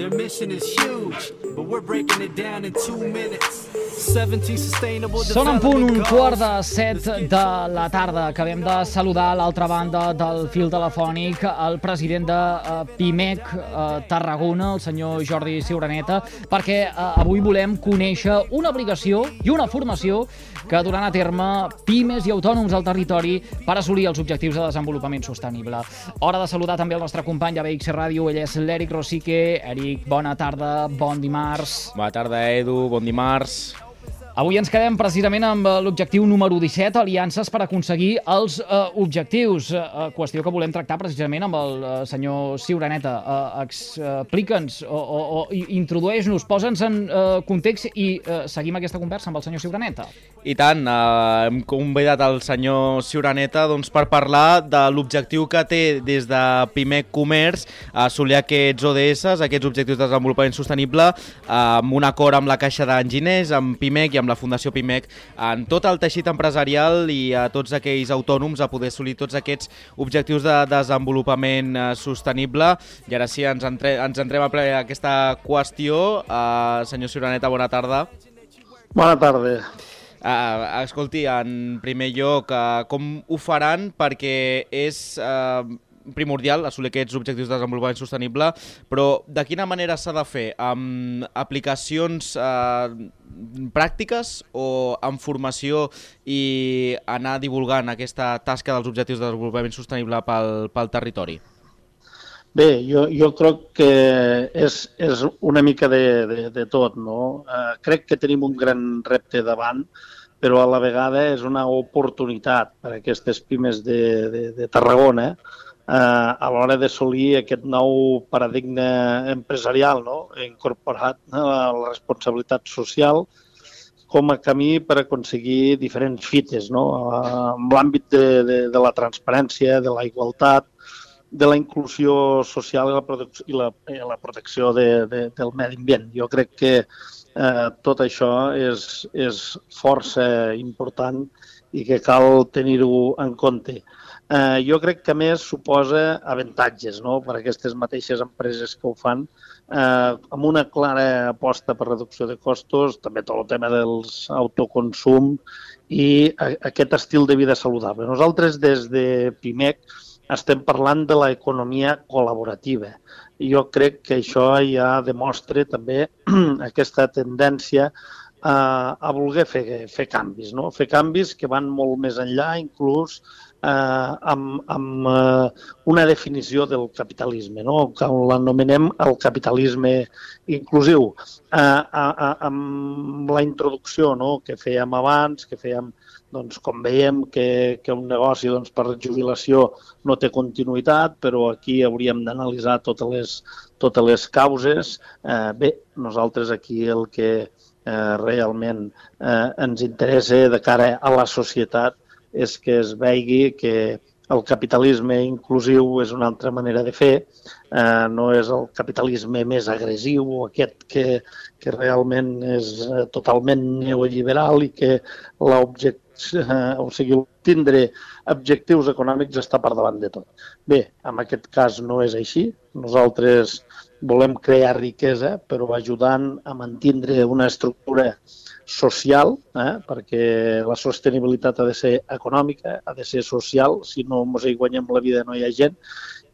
Their mission is huge, but we're breaking it down in two minutes. 17 sustainable Són en punt un quart de set de la tarda. Acabem de saludar a l'altra banda del fil telefònic el president de eh, PIMEC eh, Tarragona, el senyor Jordi Siuraneta, perquè eh, avui volem conèixer una aplicació i una formació que duran a terme pimes i autònoms al territori per assolir els objectius de desenvolupament sostenible. Hora de saludar també el nostre company de BX Ràdio, ell és l'Eric Rosique. Eric, bona tarda, bon dimarts. Bona tarda, Edu. Bon dimarts. Avui ens quedem precisament amb eh, l'objectiu número 17, aliances per aconseguir els eh, objectius, eh, qüestió que volem tractar precisament amb el eh, senyor Siuraneta. Eh, Explica'ns o, o, o introdueix-nos, posa'ns en eh, context i eh, seguim aquesta conversa amb el senyor Siuraneta. I tant, eh, hem convidat el senyor Siuraneta doncs, per parlar de l'objectiu que té des de Pimec Comerç assolir aquests ODS, aquests objectius de desenvolupament sostenible, eh, amb un acord amb la Caixa d'Enginers, amb Pimec i amb la Fundació Pimec, en tot el teixit empresarial i a tots aquells autònoms a poder assolir tots aquests objectius de desenvolupament eh, sostenible. I ara sí, ens, entre, ens entrem a ple aquesta qüestió. Eh, senyor Siuraneta, bona tarda. Bona tarda. Uh, escolti, en primer lloc, uh, com ho faran perquè és uh, primordial assolir aquests objectius de desenvolupament sostenible, però de quina manera s'ha de fer? Amb aplicacions uh, pràctiques o amb formació i anar divulgant aquesta tasca dels objectius de desenvolupament sostenible pel, pel territori? Bé, jo, jo crec que és, és una mica de, de, de tot, no? Eh, crec que tenim un gran repte davant, però a la vegada és una oportunitat per a aquestes pimes de, de, de Tarragona eh, a l'hora d'assolir aquest nou paradigma empresarial, no? incorporat a la responsabilitat social com a camí per aconseguir diferents fites, no? Eh, en l'àmbit de, de, de la transparència, de la igualtat, de la inclusió social i la, i la, i la protecció de, de, del medi ambient. Jo crec que eh, tot això és, és força important i que cal tenir-ho en compte. Eh, jo crec que més suposa avantatges no? per a aquestes mateixes empreses que ho fan, eh, amb una clara aposta per reducció de costos, també tot el tema dels autoconsum i a, aquest estil de vida saludable. Nosaltres des de PIMEC estem parlant de l'economia col·laborativa. Jo crec que això ja demostra també aquesta tendència a, a voler fer, fer canvis, no? fer canvis que van molt més enllà, inclús eh, amb, amb eh, una definició del capitalisme, no? que l'anomenem el capitalisme inclusiu. Eh, a, a, amb la introducció no? que fèiem abans, que fèiem doncs, com veiem que, que un negoci doncs, per jubilació no té continuïtat, però aquí hauríem d'analitzar totes les, totes les causes. Eh, bé, nosaltres aquí el que eh, realment eh, ens interessa de cara a la societat és que es vegi que el capitalisme inclusiu és una altra manera de fer, eh, no és el capitalisme més agressiu aquest que, que realment és eh, totalment neoliberal i que l'objecte, eh, o sigui, tindre objectius econòmics està per davant de tot. Bé, en aquest cas no és així. Nosaltres volem crear riquesa, però ajudant a mantindre una estructura social, eh? perquè la sostenibilitat ha de ser econòmica, ha de ser social, si no ens hi guanyem la vida no hi ha gent,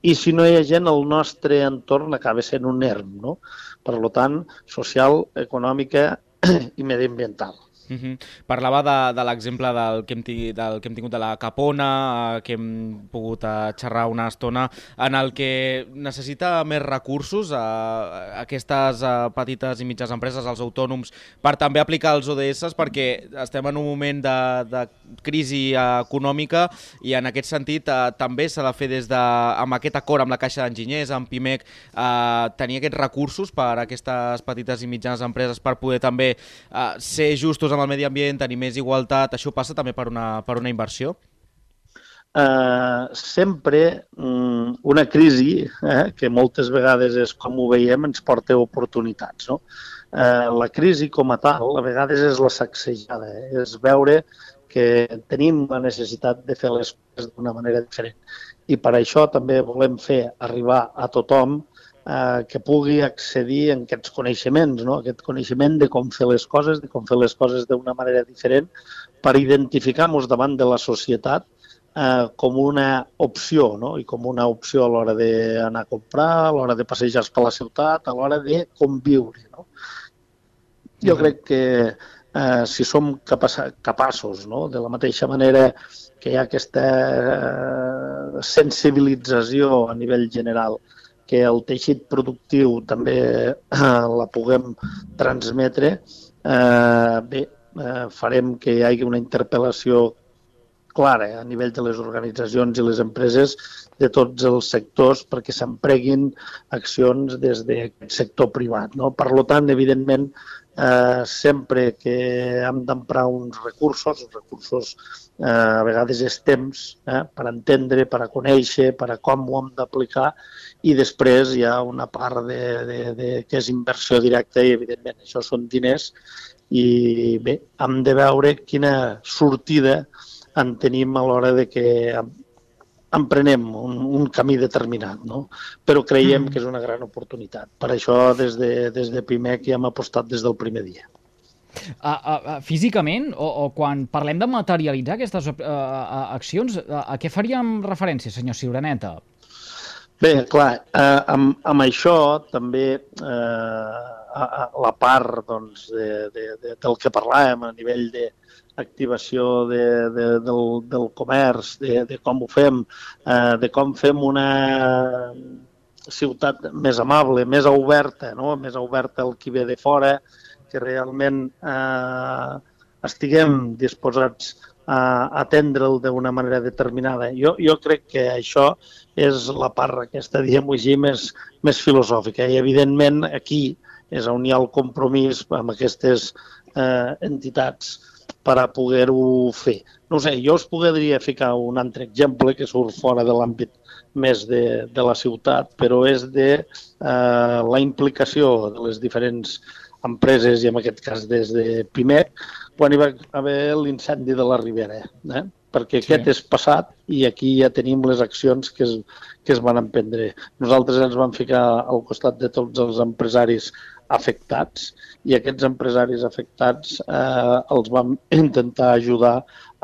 i si no hi ha gent el nostre entorn acaba sent un erm, no? Per tant, social, econòmica i mediambiental. Uh -huh. Parlava de, de l'exemple del, que hem del que hem tingut de la Capona, eh, que hem pogut eh, xerrar una estona, en el que necessita més recursos a, a aquestes eh, petites i mitges empreses, als autònoms, per també aplicar els ODS, perquè estem en un moment de, de crisi eh, econòmica i en aquest sentit eh, també s'ha de fer des de, amb aquest acord amb la Caixa d'Enginyers, amb PIMEC, eh, tenir aquests recursos per a aquestes petites i mitjanes empreses per poder també eh, ser justos amb el medi ambient, tenir més igualtat, això passa també per una, per una inversió? eh, sempre mm, una crisi, eh, que moltes vegades és com ho veiem, ens porta oportunitats. No? eh, la crisi com a tal, a vegades és la sacsejada, eh? és veure que tenim la necessitat de fer les coses d'una manera diferent. I per això també volem fer arribar a tothom eh, que pugui accedir a aquests coneixements, no? aquest coneixement de com fer les coses, de com fer les coses d'una manera diferent, per identificar-nos davant de la societat eh, com una opció, no? i com una opció a l'hora d'anar a comprar, a l'hora de passejar per la ciutat, a l'hora de conviure. No? Jo crec que eh, si som capaços, no? de la mateixa manera que hi ha aquesta eh, sensibilització a nivell general que el teixit productiu també eh, la puguem transmetre, eh, bé, eh, farem que hi hagi una interpel·lació clara a nivell de les organitzacions i les empreses de tots els sectors perquè s'empreguin accions des d'aquest sector privat. No? Per tant, evidentment, eh, sempre que hem d'emprar uns recursos, els recursos eh, a vegades és temps eh, per entendre, per a conèixer, per a com ho hem d'aplicar i després hi ha una part de, de, de, que és inversió directa i evidentment això són diners i bé, hem de veure quina sortida en tenim a l'hora de que emprenem un, un camí determinat, no? però creiem mm. que és una gran oportunitat. Per això, des de, des de PIMEC ja hem apostat des del primer dia. Uh, uh, uh, físicament, o, o quan parlem de materialitzar aquestes uh, uh, accions, uh, a què faríem referència, senyor Ciuraneta? Bé, clar, uh, amb, amb això també uh, a, la part doncs, de, de, de, del que parlàvem a nivell de, activació de, de, del, del comerç, de, de com ho fem, eh, de com fem una ciutat més amable, més oberta, no? més oberta al qui ve de fora, que realment eh, estiguem disposats a atendre'l d'una manera determinada. Jo, jo crec que això és la part aquesta, diguem-ho així, més, més filosòfica. I, evidentment, aquí és on hi ha el compromís amb aquestes eh, entitats per a poder-ho fer. No sé, jo us podria ficar un altre exemple que surt fora de l'àmbit més de, de la ciutat, però és de eh, la implicació de les diferents empreses, i en aquest cas des de Pimec, quan hi va haver l'incendi de la Ribera. Eh? perquè sí. aquest és passat i aquí ja tenim les accions que es, que es van emprendre. Nosaltres ens vam ficar al costat de tots els empresaris afectats i aquests empresaris afectats eh, els vam intentar ajudar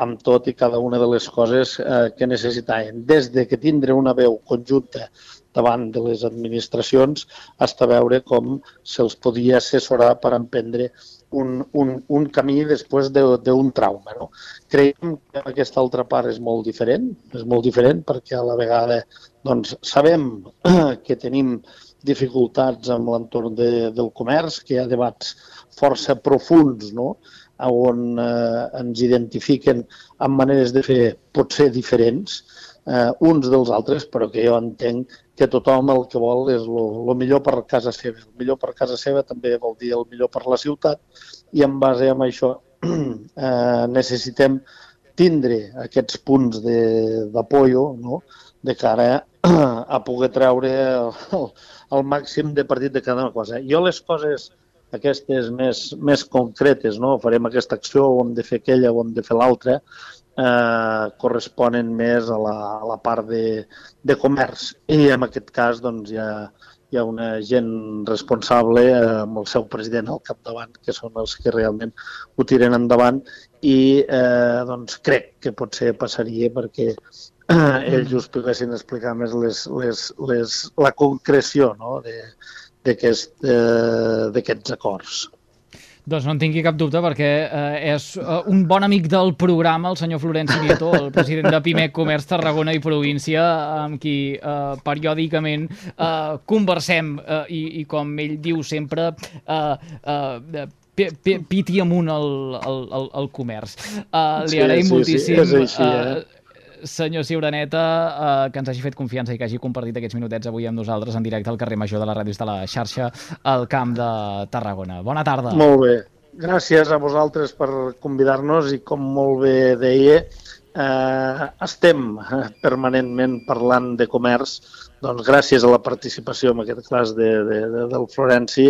amb tot i cada una de les coses eh, que necessitaven. Des de que tindre una veu conjunta davant de les administracions fins a veure com se'ls podia assessorar per emprendre un, un, un camí després d'un de, trauma. No? Creiem que aquesta altra part és molt diferent, és molt diferent perquè a la vegada doncs, sabem que tenim dificultats amb l'entorn de, del comerç, que hi ha debats força profuns, no?, on eh, ens identifiquen amb maneres de fer potser diferents, eh, uns dels altres, però que jo entenc que tothom el que vol és el millor per casa seva. El millor per casa seva també vol dir el millor per la ciutat i en base a això eh, necessitem tindre aquests punts d'apoyo no? de cara a poder treure el, el màxim de partit de cada cosa. Jo les coses aquestes més, més concretes, no? farem aquesta acció, o hem de fer aquella, o hem de fer l'altra, eh, corresponen més a la, a la part de, de comerç. I en aquest cas doncs, hi, ha, hi ha una gent responsable eh, amb el seu president al capdavant, que són els que realment ho tiren endavant i eh, doncs crec que potser passaria perquè eh, ells us poguessin explicar més les, les, les, la concreció no? d'aquests eh, acords. Doncs no en tingui cap dubte perquè eh, és eh, un bon amic del programa, el senyor Florenci Nieto, el president de Pimec Comerç Tarragona i Província, amb qui eh, periòdicament eh, conversem eh, i, i com ell diu sempre, eh, eh, piti amunt el, el, el, el comerç. Uh, li agraïm sí, moltíssim. Sí, és així, eh? Uh, senyor Ciuraneta, eh, que ens hagi fet confiança i que hagi compartit aquests minutets avui amb nosaltres en directe al carrer Major de la Ràdio de la xarxa al Camp de Tarragona. Bona tarda. Molt bé. Gràcies a vosaltres per convidar-nos i com molt bé deia, eh, estem permanentment parlant de comerç doncs, gràcies a la participació, en aquest cas, de, de, de, del Florenci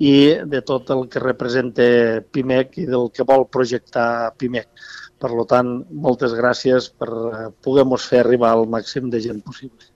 i de tot el que representa PIMEC i del que vol projectar PIMEC. Per tant, moltes gràcies per poder-nos fer arribar al màxim de gent possible.